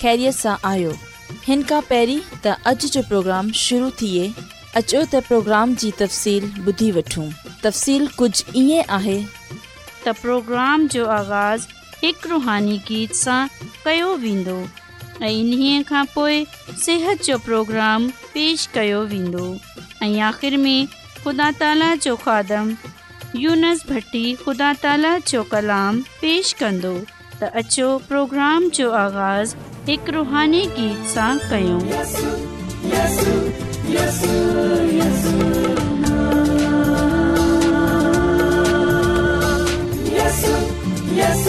ख़ैरियत सां आयो हिन खां पहिरीं त अॼु जो प्रोग्राम शुरू थिए अचो त प्रोग्राम जी तफ़सील ॿुधी वठूं तफ़सील कुझु ईअं आहे त प्रोग्राम जो आगज़ हिकु रुहानी गीत सां कयो वेंदो ऐं इन्हीअ खां पोइ सिहत जो प्रोग्राम पेश कयो वेंदो ऐं आख़िरि में ख़ुदा ताला जो खादम यूनस भट्टी ख़ुदा ताला जो कलाम पेश कंदो त अचो प्रोग्राम जो आगाज़ एक रूहानी गीत सा कयूं Yes,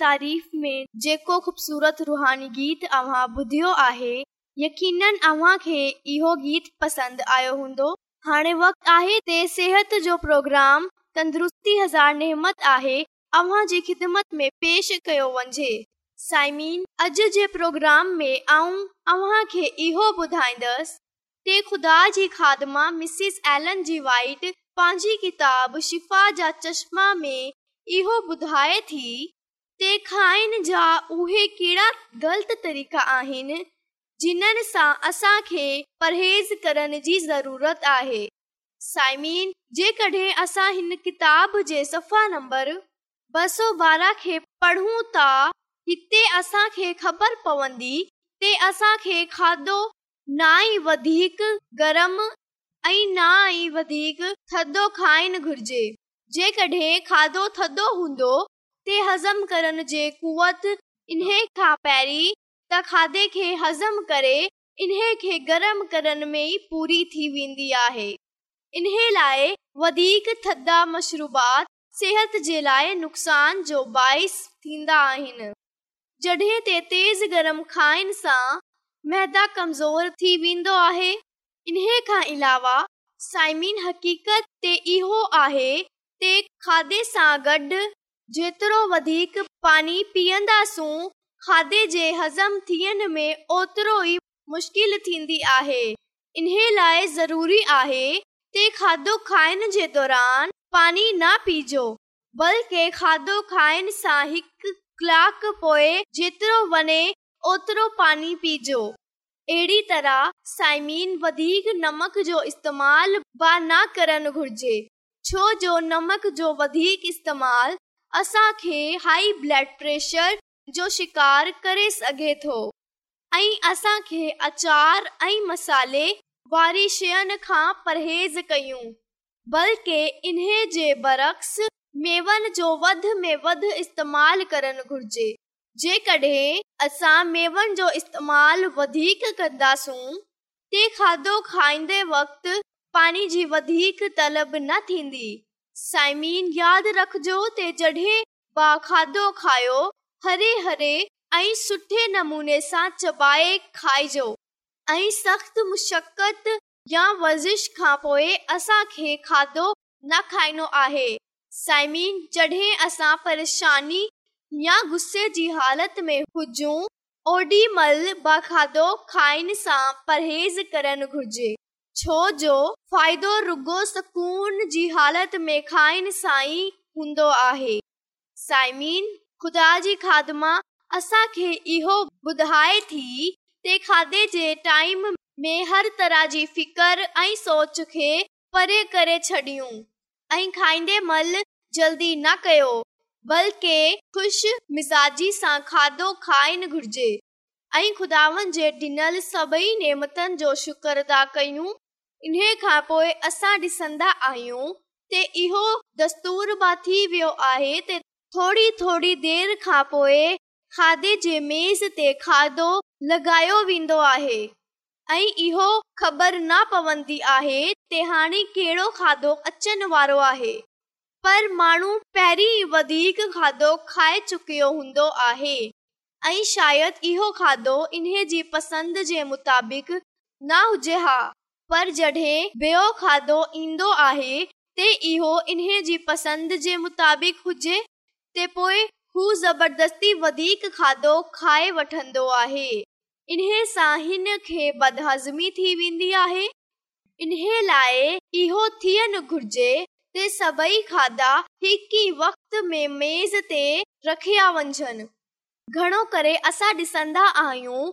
जेको ख़ूबसूरत रुहानी आहे यकीन आयो हूंदो आहे इहो ॿुधाईंदसि पंहिंजी किताब जा चश्मा में इहो ॿुधाए थी खाइण जा उहे कहिड़ा ग़लति तरीक़ा आहिनि जिन्हनि सां असांखे परहेज़ करण जी ज़रूरत आहे साइमीन जेकॾहिं असां हिन किताब जे सफ़ा नंबर ॿ सौ ॿारहं खे पढ़ूं था हिते असांखे ख़बर पवंदी ते असांखे खाधो ना ई वधीक गरम ऐं न ई थधो खाइण घुर्जे जेकॾहिं खाधो थधो हूंदो ते हज़म करण जे कुवत इन खां पहिरीं त खाधे खे हज़म करे इन खे गरम करण में ई पूरी थी वेंदी आहे इन लाइ थधा मशरूबात सिहत जे लाइ नुक़सान जो बाहिस थींदा आहिनि जॾहिं ते तेज़ गरम खाइण सां मैदा कमज़ोर थी वेंदो आहे इन खां अलावा साइमीन हक़ीक़त ते इहो आहे ते खाधे सां गॾु जेतिरो वधीक पाणी पीअंदासूं खाधे जे हज़म थियण में ओतिरो ई मुश्किलु थींदी आहे इन लाइ ज़रूरी आहे की खाधो खाइण जे दौरान पाणी न पीजो बल्कि खाधो खाइण सां हिकु कलाकु पोइ जेतिरो वञे ओतिरो पाणी पीजो अहिड़ी तरह साइमीन वधीक नमक जो इस्तेमालु न करणु घुर्जे छो जो नमक जो वधीक इस्तेमालु असांखे हाई ब्लड प्रेशर जो शिकारु करे सघे थो ऐं असांखे अचार ऐं मसाले वारी शयुनि खां परहेज़ कयूं बल्कि इन जे बरक्स मेवनि जो वधि में वधि इस्तेमालु करणु घुरिजे जेकॾहिं असां मेवनि जो इस्तेमालु वधीक कंदासूं ते खाधो खाईंदे वक़्त पाणी जी वधीक तलबु न थींदी साइमीन यादि रखजो त जॾहिं ॿ खाधो खायो हरे हरे ऐं सुठे नमूने सां चॿाए खाइजो ऐं सख्त मुशक़त या वज़िश खां पोइ खे खाधो न खाइणो आहे साइमिन जॾहिं असां परेशानी या गुस्से जी हालत में हुजूं ओॾी महिल ॿ खाधो खाइण सां परहेज़ करणु घुरिजे छोजो फ़ाइदो रुगो सुकून जी हालत में थी करे छॾियूं ऐं खाईंदे महिल जल्दी न कयो बल्कि ख़ुशि मिज़ाजी सां खाधो खाइण घुरिजे ऐं खुदा सभई नेमतन जो शुकर अदा कयूं इन खां पोइ असां ॾिसंदा आहियूं त इहो दस्तूर बि थी वियो आहे त थोरी थोरी देरि खां पोइ खाधे जे मेज़ ते खाधो लॻायो वेंदो आहे ऐं इहो ख़बर न पवंदी आहे ते हाणे कहिड़ो खाधो अचण वारो आहे पर माण्हू पहिरीं वधीक खाधो खाए चुकियो हूंदो आहे ऐं शायदि इहो खाधो इन्हे जी पसंदि जे मुताबिक़ न हुजे हा पर जड़े ॿियो खादो इंदो आहे ते इहो इन जी पसंद जे मुताबिक़ हुजे ते पोए हू ज़बरदस्ती वधीक खादो खाए वठंदो आहे इन सां खे बदहज़मी थी वेंदी आहे इन लाइ इहो थियणु घुरिजे सभई खाधा हिकु ई वक़्त में मेज़ ते रखिया वञनि घणो करे असां ॾिसंदा आहियूं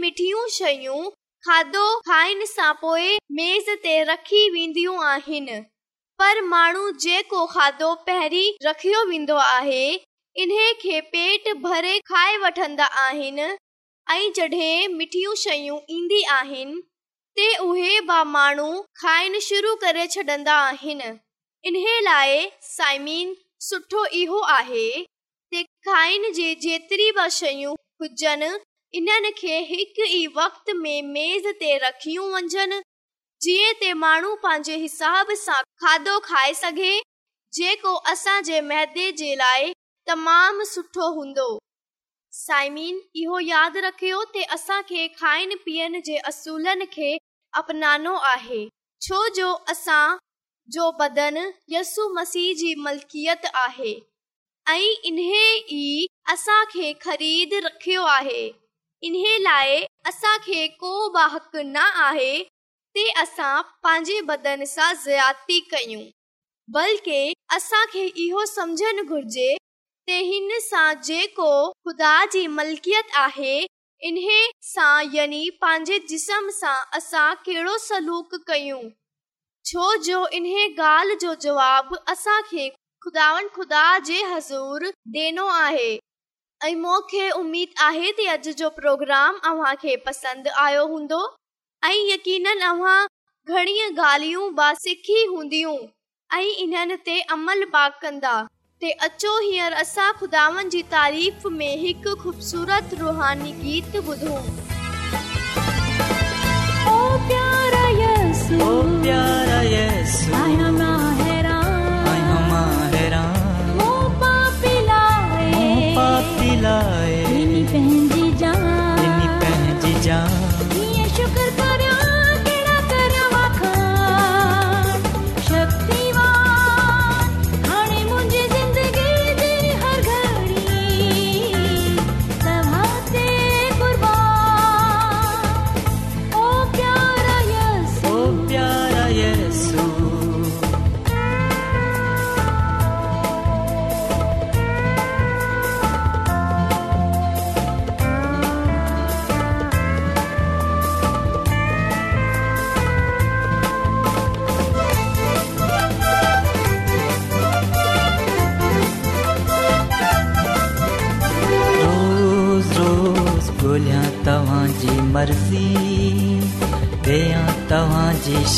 मिठियूं शयूं खाधो खाइण सां पोइ मेज़ ते रखी वेंदियूं आहिनि पर माण्हू जेको खाधो पहिरीं रखियो वेंदो आहे इन खे पेट भरे खाए वठंदा आहिनि ऐं जॾहिं मिठियूं शयूं ईंदी आहिनि त उहे बि माण्हू खाइण शुरू करे छॾंदा आहिनि इन लाइ साइमीन सुठो इहो आहे की खाइण जे जेतिरी बि शयूं हुजनि इन्हनि खे हिक ई वक़्त में मेज़ ते रखियूं वञनि जीअं त माण्हू पंहिंजे हिसाब सां खाधो खाए सघे जेको असांजे मैदे जे लाइ तमामु सुठो हूंदो साइमीन इहो यादि रखियो त असांखे खाइण पीअण जे असूलनि खे अपनानो आहे छो जो असां जो बदन यसु मसीह जी मलकियत आहे ऐं इन्हे ई असांखे ख़रीद रखियो आहे इन्हे लाइ असांखे को बहक़ न आहे ते असां पंहिंजे बदन सां ज़ियाती कयूं बल्कि असांखे इहो सम्झणु घुर्जे त हिन सां जेको ख़ुदा जी मलकियत आहे इन सां यानी पंहिंजे जिस्म सां असां कहिड़ो सलूक कयूं छो जो इन ॻाल्हि जो जवाब असांखे ख़ुदा ख़ुदा जे हज़ूरु ॾिनो आहे उमीद आहे त प्रोग्राम आयो हूंदो यकीन घणी गाल्हियूं हूंदियूं ऐं इन्हनि ते अमल पा कंदा ॿुधूं lời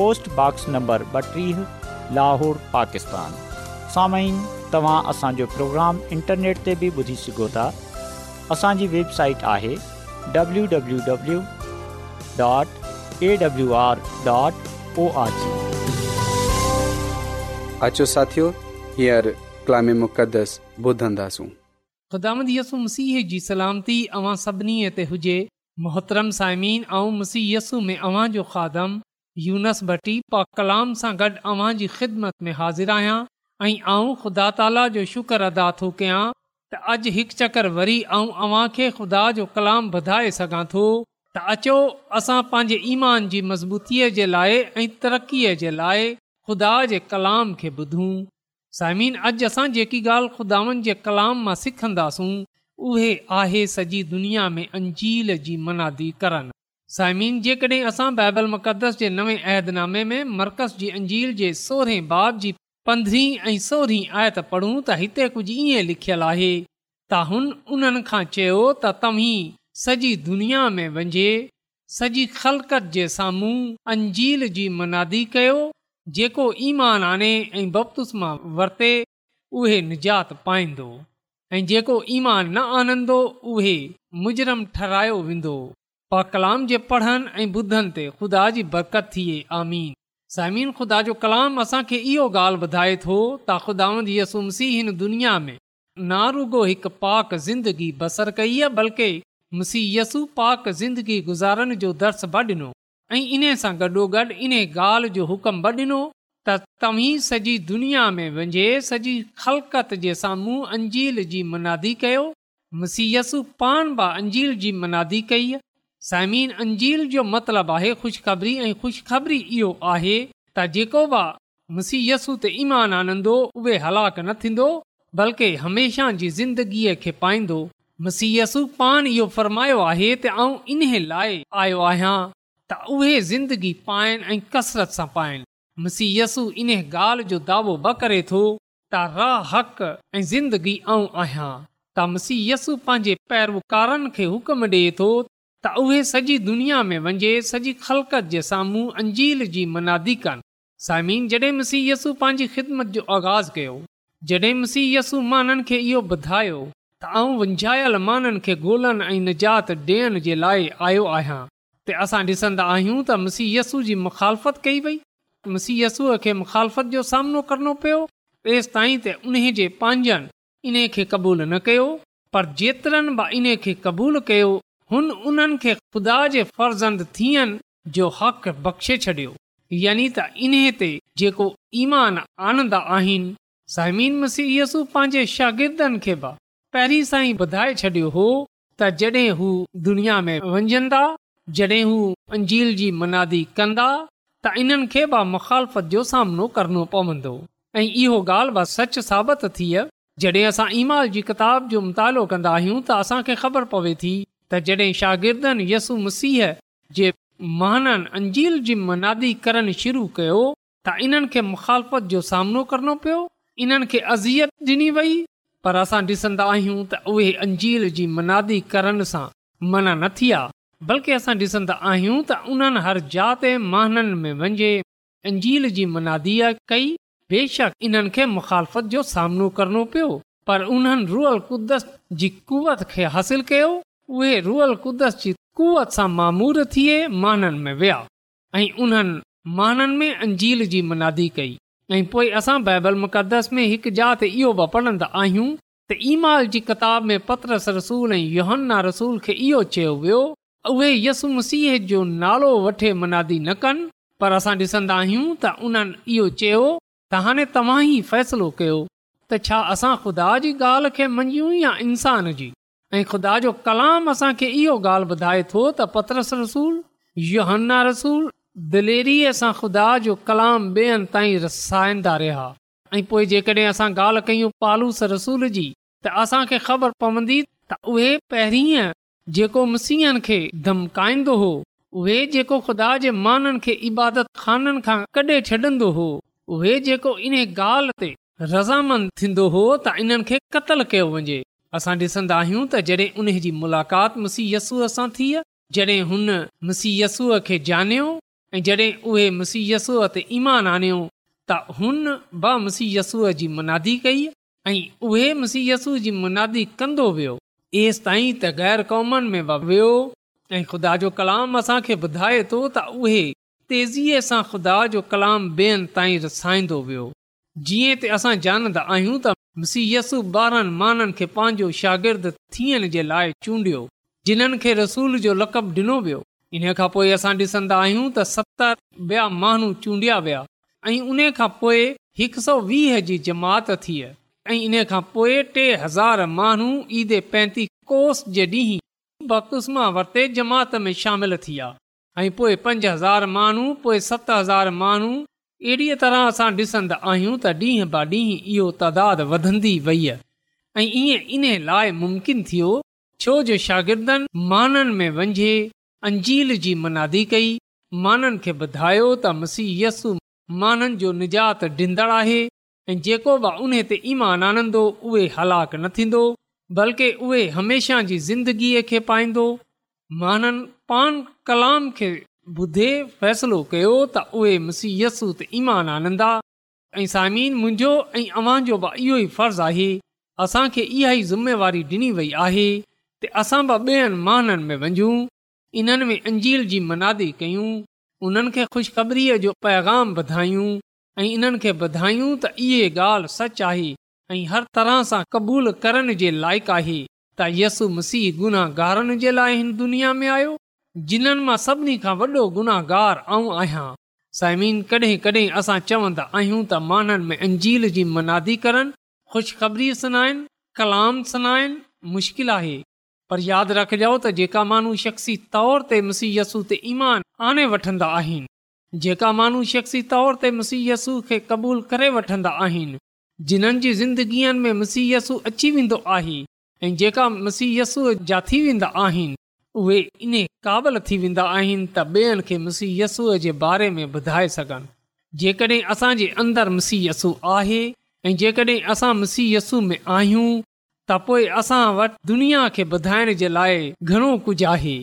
पोस्टॉक्स नंब लाहौर पाकिस्तान असांजो प्रोग्राम बि ॿुधी सघो था असांजी वेबसाइट आहे यूनस भटी पा कलाम सां गॾु जी ख़िदमत में हाज़िर आहियां ऐं खुदा ताला जो शुक्र अदा थो कयां त अॼु हिकु चकर वरी अव्हां खे ख़ुदा जो कलाम वधाए सघां थो त अचो असां पंहिंजे ईमान जी मज़बूतीअ जे लाइ ऐं तरक़ीअ जे लाइ खुदा जे कलाम खे ॿुधूं साइमिन अॼु असां जेकी ॻाल्हि खुदानि जे कलाम मां सिखंदासूं उहे आहे सॼी दुनिया में अंजील जी मनादी करनि साइमिन जेकड॒हिं असां बाइबल मुक़दस जे नवे अहदनामे में मर्कज़ जी अंजील जे सोरहें बाब जी पंद्रहीं ऐं सोरहीं आयत पढ़ूं त हिते कुझु ईअं लिखियलु आहे त हुन उन्हनि खां चयो त तव्हीं सॼी दुनिया में वञे सॼी खलकत जे साम्हूं अंजील जी मनादी कयो जेको ईमान आने ऐं बहतूस मां वरिते उहे निजात पाईंदो ऐं जेको ईमान न आनंदो उहे मुजरम ठहिरायो वेंदो पा कलाम जे पढ़नि ऐं ॿुधनि ते ख़ुदा जी बरकत थिए आमीन सामिन ख़ुदा जो कलाम असांखे इहो ॻाल्हि ॿुधाए थो त ख़ुदांद यसुमसी मुसीह हिन दुनिया में ना रुगो हिकु पाक ज़िंदगी बसर कई आहे बल्कि मुसीयसु पाक ज़िंदगी गुज़ारण जो दर्स ब ॾिनो ऐं इन्हे सां गॾोगॾु इन ॻाल्हि जो हुकुम ब डि॒नो त तव्हीं सॼी दुनिया में वञे सॼी खलकत जे साम्हूं अंजील जी मनादी कयो मुसीयसु पान बा अंजील जी मनादी कई समीन अंजील जो मतिलबु आहे ख़ुशख़बरी ऐं ख़ुशख़बरी इहो आहे त जेको बि मुसीयसु त ईमान आनंदो उहे हलाक न थींदो बल्कि हमेशा जी ज़िंदगीअ खे पाईंदो मुसीयस पाण इहो फरमायो आहे त उहे ज़िंदगी पाइन ऐं कसरत सां पाइन मुसीयसु इन ॻाल्हि जो दावो ब करे थो त राह ऐं ज़िंदगी ऐं आहियां त मुसीयसु पंहिंजे पैरोकारनि खे हुकम डि॒ त उहे सॼी दुनिया में वञे सॼी खलकत जे साम्हूं अंजील जी मनादी कनि सामिन जॾहिं मुसी यसु पंहिंजी ख़िदमत जो आगाज़ कयो जॾहिं मुसी यसु मां इहो ॿुधायो त आऊं वंझायल माननि खे गोल्हनि ऐं निजात ॾियण जे लाइ आयो आहियां ते असां ॾिसंदा आहियूं त मुसी जी मुख़ालत कई वई मुसी यसूअ खे मुख़ालफ़त जो सामनो करणो पियो तेसि ताईं त उन जे पंहिंजनि इन्हे खे क़बूलु न कयो पर जेतिरनि बि इन्हे खे क़बूलु कयो हुन उन्हनि खे ख़ुदा जे फर्ज़ंद थियनि जो हक़ बख़्शे छॾियो यानी त इन्हे ते जेको ईमान आनंद आहिनि पंहिंजे शागिर्दनि खे बि पहिरीं सां ई ॿुधाए छॾियो हो त जॾहिं हू दुनिया में वञंदा हू अंजील जी मनादी कंदा त इन्हनि खे बि جو जो सामनो करणो पवंदो ऐं इहो ॻाल्हि سچ सच साबित थिय जॾहिं असां ईमा जी किताब जो मुतालो कंदा आहियूं त असांखे ख़बर पवे थी त जॾहिं शागिर्दनि यसु मसीह जे महाननि अंजील जी मनादी करण शुरू कयो त इन्हनि खे मुख़ालत जो सामनो करणो पियो इन्हनि खे अज़ियत डि॒नी वई पर असां ॾिसंदा आहियूं त उहे अंजील जी मनादी करण सां मना न थी आहे बल्कि असां ॾिसंदा आहियूं त उन्हनि हर जाते महाननि में वञे अंजील जी मनादी कई बेशक इन्हनि खे मुख़ालफ़त जो सामनो करणो पियो पर उन्हनि रुअल कुदस जी कुवत खे हासिल कयो उहे रुअल कुद्दस जी कुवत सां मामूर थिए माननि में विया ऐं उन्हनि माननि में अंजील जी मनादी कई ऐं पोइ असां बाइबल मुक़द्दस में हिकु जात इहो बि पढ़ंदा आहियूं त ईमाल जी किताब में पतरस रसूल ऐं योहन्ना रसूल खे इहो चयो वियो उहे यसु मसीह जो नालो वठे मनादी न कनि पर असां डि॒सन्दा आहियूं त उन्हनि इहो चयो त हाणे तव्हां ई फ़ैसिलो कयो त छा असां ख़ुदा जी ॻाल्हि खे मंझयूं या इंसान जी ऐं ख़ुदा जो कलाम असांखे इहो ॻाल्हि ॿुधाए थो त पतरस रसूल योहन्ना रसूल दिलेरी असां ख़ुदा जो कलाम ॿे हंध ताईं रसाईंदा रहिया ऐं पोएं जेकॾहिं असां ॻाल्हि कयूं पालूस रसूल जी त ख़बर पवंदी त उहे पहिरीं जेको मसीहनि खे धमकाईंदो हो उहे जेको ख़ुदा जे माननि खे इबादत खाननि खां कॾे छॾंदो हो उहे जेको इन ॻाल्हि ते रज़ामंद थींदो हो त इन्हनि खे क़तल कयो वञे असां डि॒सन्दा आहियूं त जॾहिं उन जी मुलाक़ात मुसीयसूअ सां थी जॾहिं हुन मुसीहय यस्सू खे ॼनियो ऐं जॾहिं उहे मुसीयसूअ ते ईमान आणियो त हुन ब मुसीयस्सूअ जी मुनादी कई ऐं उहे मुसीयस्सूअ जी मुनादी कंदो वियो एस ताईं त गैर क़ौमनि में वियो ऐं ख़ुदा जो कलाम असांखे ॿुधाए थो त उहे तेज़ीअ सां ख़ुदा जो कलाम ॿियनि ताईं रसाईंदो वियो जीअं त असां जानंदा आहियूं त गिर्द थियण चूंडि॒यो असां डि॒सन्दा आहियूं माण्हू चूंडि॒या विया ऐं उन खां पोइ हिक सौ वीह जी जमात थी इन खां पोए टे हज़ार माण्हू ईद पैंती कोस जे ॾींहं बकुस्मा वरते जमात में शामिल थीया ऐं पंज हज़ार माण्हू पोइ सत हज़ार माण्हू अहिड़ीअ तरह असां ॾिसंदा आहियूं त ॾींहं ब॒ ॾींहं इहो तादादु वधन्दी वई आहे ऐं ईअं लाइ मुमकिन थियो छो जो शागिर्दनि माननि में वंझे अंजील जी मनादी कई माननि खे ॿुधायो त मसीयसु माननि जो निजात डींदड़ आहे ऐं जेको बि उन ते ईमान आनंदो उहे हलाक न थींदो बल्कि उहे हमेशा जी ज़िंदगीअ खे पाईंदो माननि पान कलाम खे ॿुधे फ़ैसिलो कयो त उहे मुसीहयस त ईमान आनंदा ऐं सामिन मुंहिंजो ऐं अव्हां जो बि इहो ई फर्ज़ु आहे असां इहा ई ज़िमेवारी ॾिनी वई आहे त असां बि ॿियनि महाननि में वञू इन्हनि में अंजील जी मनादी कयूं उन्हनि खे खु़शख़बरी जो पैगाम ॿधायूं ऐं इन्हनि खे ॿुधायूं त इहे ॻाल्हि सच आहे ऐं हर तरह सां क़बूल करण जे लाइक़ु आहे त यसु मसीह गुनाहगारण जे लाइ हिन दुनिया में आयो जिन्हनि मां सभिनी खां वॾो गुनाहगार ऐं आहियां साइमिन कडहिं कडहिं असां चवंदा आहियूं त माननि में अंजील जी मनादी करनि ख़ुशख़बरी सनाइनि कलाम सुनाइनि मुश्किल आहे पर यादि रखजो त जेका माण्हू शख़्सी तौर ते मुसीयसु ते ईमान आणे वठंदा आहिनि जेका माण्हू शख़्सी तौर ते मुसीयसु खे क़बूलु करे वठंदा आहिनि जिन्हनि जी ज़िंदगीअनि में मसीयसु अची वेंदो आहे ऐं जेका मसीहयसू जा थी वेंदा आहिनि उहेाबिल थी वेंदा आहिनि त ॿियनि खे मुसीयसु जे बारे में ॿुधाए सघनि जेकॾहिं असां जे अंदरि मुसीयसु आहे ऐं जेकॾहिं असां मुसीयसु में आहियूं त पोएं असां वटि दुनिया खे ॿुधाइण जे लाइ घणो कुझु आहे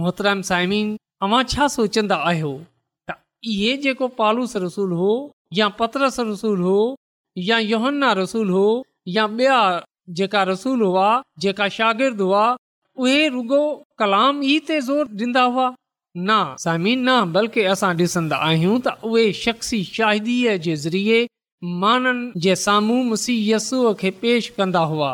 मोहतरम साइमीन तव्हां छा सोचंदा आहियो त इहे जेको पालूस रसूल हो या पतरस रसूल हो या योहन्ना रसूल हो या ॿिया जेका रसूल हुआ जेका शागिर्द हुआ उहे रुॻो कलाम ई ते ज़ोर ॾींदा हुआ न साइमीन न बल्कि असां ॾिसंदा आहियूं त उहे शख़्सी शाहिदीअ जे ज़रिए माननि जे साम्हूं मुसीयसु खे पेश कंदा हुआ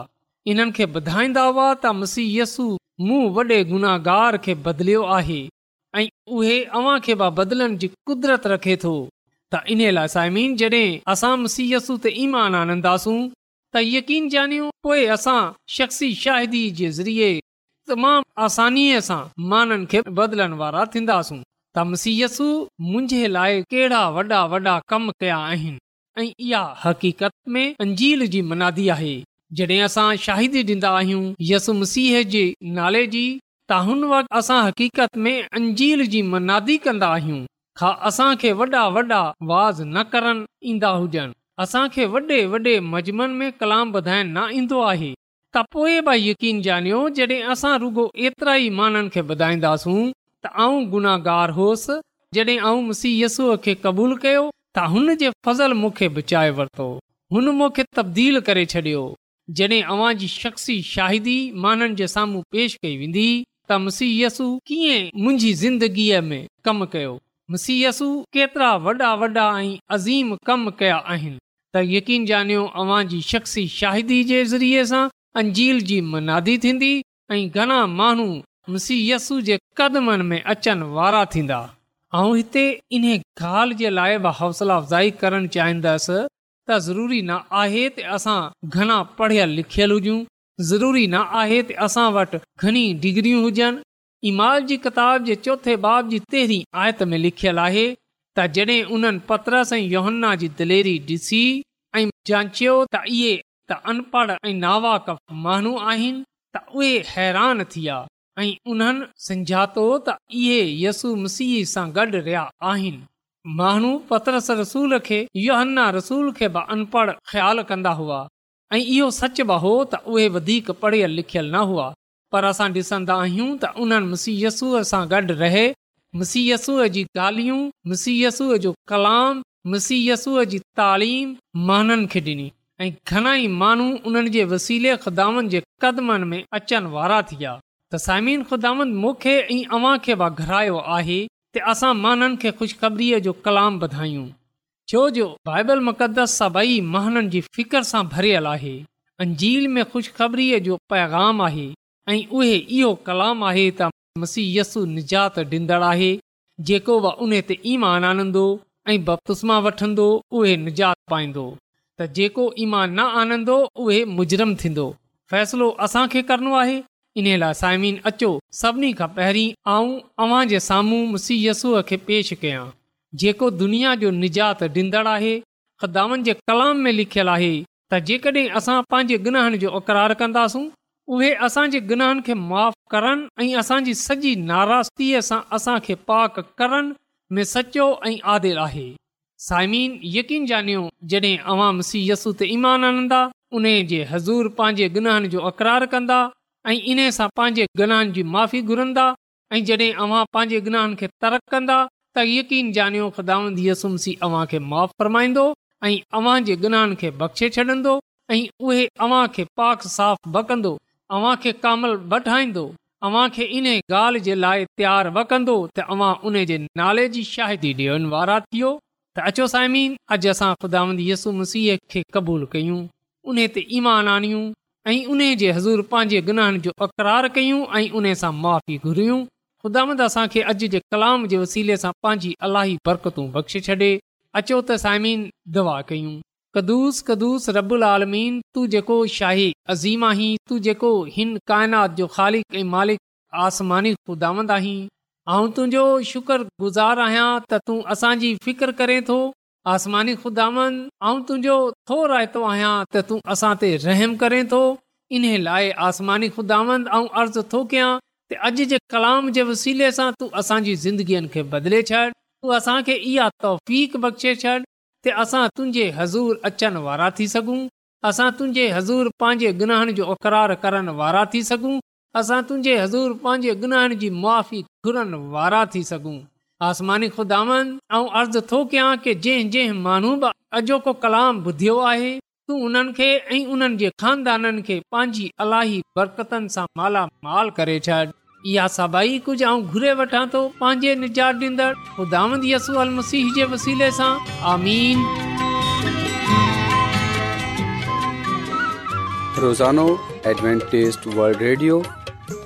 इन्हनि खे ॿुधाईंदा हुआ त मसीयसु मूं वॾे गुनाहगार खे बदिलियो आहे ऐं उहे अव्हां खे बदिलन जी कुदरत रखे थो त इन लाइ सायमी जॾहिं असां मुसीयसु ते ईमान आनंदासूं त यकीन ॼानियूं पोएं असां शख़्सी शाहिदी जे ज़रिए तमामु आसानीअ सां माननि खे बदिलण वारा थींदासूं त मसीयसु मुंहिंजे लाइ कहिड़ा वॾा वॾा कम कया आहिनि ऐं इहा हक़ीक़त में अंजील जी मनादी आहे जड॒हिं असां शाहिदी डि॒ंदा आहियूं यस मसीह जे नाले जी त हुन वक़्ति असां हकीक़त में अंजील जी मनादी कंदा आहियूं खां असांखे वॾा वॾा वाज़ न करण ईंदा हुजनि असांखे वॾे वॾे मजमन में कलाम ॿधाइण न ईंदो आहे त पोएं बि यीन ॼनियो जॾहिं असां रुगो एतिरा ई माननि खे ॿुधाईंदासूं त आऊं गुनागार होसि जॾहिं आऊं मुसीयसूअ खे क़बूल कयो त हुन जे फज़ल मूंखे बचाए वरितो हुन मूंखे तब्दील करे छॾियो जॾहिं अव्हां जी शख़्सी शाहिदी माननि जे साम्हूं पेश कई वेंदी त मुसीयसु कीअं मुंहिंजी ज़िंदगीअ में कमु कयो मुसीयसु केतिरा वॾा वॾा ऐं अज़ीम कम कया आहिनि त यकीन ॼाणियो अव्हांजी शख़्सी शाहिदीअ जे सां अंजील जी मनादी थींदी ऐं घणा माण्हू वारा थींदा ऐं हिते इन ॻाल्हि जे लाइ हौसला अफ़ज़ाई करणु चाहींदसि त ज़रूरी न आहे त असां घणा पढ़ियल लिखियल हुजूं ज़रूरी न आहे त असां वटि घणी डिग्रियूं हुजनि ईमा जी किताब जे चोथे बाब जी ते आयत में लिखियल आहे त जॾहिं उन्हनि पत्रस ऐं योहन्ना जी दिलेरी ॾिसी ऐं जांचियो त इहे त अनपढ़ ऐं नावाकफ़ माण्हू आहिनि त उहे हैरान थी विया ऐं उन्हनि सम्झातो त इहे यसू मुसीह सां गॾु रहिया आहिनि माण्हू पतरस रसूल खे यो रसूल खे बि अनपढ़ ख़्यालु कंदा हुआ ऐं इहो सच बि हो त उहे वधीक पढ़ियल लिखियल न हुआ पर असां ॾिसंदा आहियूं त उन्हनि मुसीयसूअ सां गॾु रहे मुसीयसूअ जी ॻाल्हियूं मुसीयसूअ जो कलाम मुसीयसूअ जी तालीम माननि खे ॾिनी ऐं घणाई माण्हू उन्हनि जे वसीले ख़ुदानि जे कदमनि में अचनि वारा थी विया त सामीन ख़ुदान मुखे ऐं अव्हां खे बि घुरायो आहे त असां माननि खे جو जो कलाम ॿधायूं छो जो बाइबल मुक़दस सभई महाननि जी फिक्र सां भरियल आहे अंजील में खु़शख़रीअ जो पैगाम आहे ऐं उहे इहो कलाम आहे त मसीयसु निजात डींदड़ आहे जेको उन ते ईमान आनंदो ऐं बपतुस्मा वठंदो उहे निजात पाईंदो त जेको ईमान न आनंदो उहे मुजरिम थींदो फ़ैसिलो असांखे करणो आहे इन लाइ اچو अचो सभिनी खां पहिरीं आऊं अव्हां जे साम्हूं मुसीयसूअ खे पेश कयां जेको दुनिया जो निजात ॾींदड़ु आहे ख़्दान जे कलाम में लिखियलु आहे त जेकड॒हिं असां पंहिंजे गुनहनि जो अक़रार कंदासूं उहे असांजे गुनहनि खे माफ़ करनि ऐं असांजी सॼी नाराज़गीअ सां पाक करण में सचो ऐं आदिल आहे साईमीन यकीन जानियो जडहिं अवांदाार कंदा ऐं इन्हे सां पंहिंजे गुनाहनि जी माफ़ी घुरंदा ऐं जडहिं अवां पांजे गुनाहनि खे तर्क कंदा त यकीन जानियोमाईंदो ऐं गुनाहनि खे बख़्शे छॾन्दो पाक साफ़ कंदो अव्हां खे कामल वठंदो इन ॻाल्हि जे लाइ त्यार कंदो तव्हां उन जे नाले जी शाहिदी डि॒युनि वारा थियो त अचो साइमीन अॼु असां यसु मसीह खे क़बूलु कयूं उन ते ईमान आणियूं ऐं उन जे हज़ूर पंहिंजे गुनाहनि जो अक़रार कयूं ऐं उन सां माफ़ी घुरियूं ख़ुदांद असां खे अॼु जे कलाम जे वसीले सां पंहिंजी अलाही बरकतूं बख़्शे छॾे अचो त साइमीन दवा कयूं कदुस कदुस रबुल आलमीन तू जेको शाही अज़ीम आहीं तू जेको हिन काइनात जो ख़ालिक मालिक आसमानी ख़ुदांद आहीं ऐं तुंहिंजो शुक्र गुज़ार आहियां त तू असांजी फिकर करे थो आसमानी ख़ुदांद तुंहिंजो थो रायतो आहियां त तू असां ते रहम करे थो इन लाइ आसमानी ख़ुदांद अर्ज़ु थो कयां त अॼु जे कलाम जे वसीले सां तू असांजी ज़िंदगीअ खे बदले छॾ तू असांखे इहा तौफ़ बख़्शे छॾ के असां तुंहिंजे हज़ूर अचनि वारा थी सघूं असां तुंहिंजे हज़ूर पंहिंजे गनहनि जो अक़रार करण वारा थी सघूं असां तुंहिंजे हज़ूर पंहिंजे गुनाहनि जी मुआी घुरण वारा थी सघूं आसमानी ख़ुदानि ऐं अर्ज़ु थो कयां की जंहिं जंहिं माण्हू बि अॼोको कलाम ॿुधियो आहे तूं उन्हनि खे ऐं उन्हनि जे खानदाननि खे मालामाल करे छॾ इहा सभई आऊं घुरे वठां थो पंहिंजे निजात ॾींदड़ ख़ुदांद यसू अल मसीह जे वसीले सां आमीन रोज़ानो एडवेंटेज वर्ल्ड रेडियो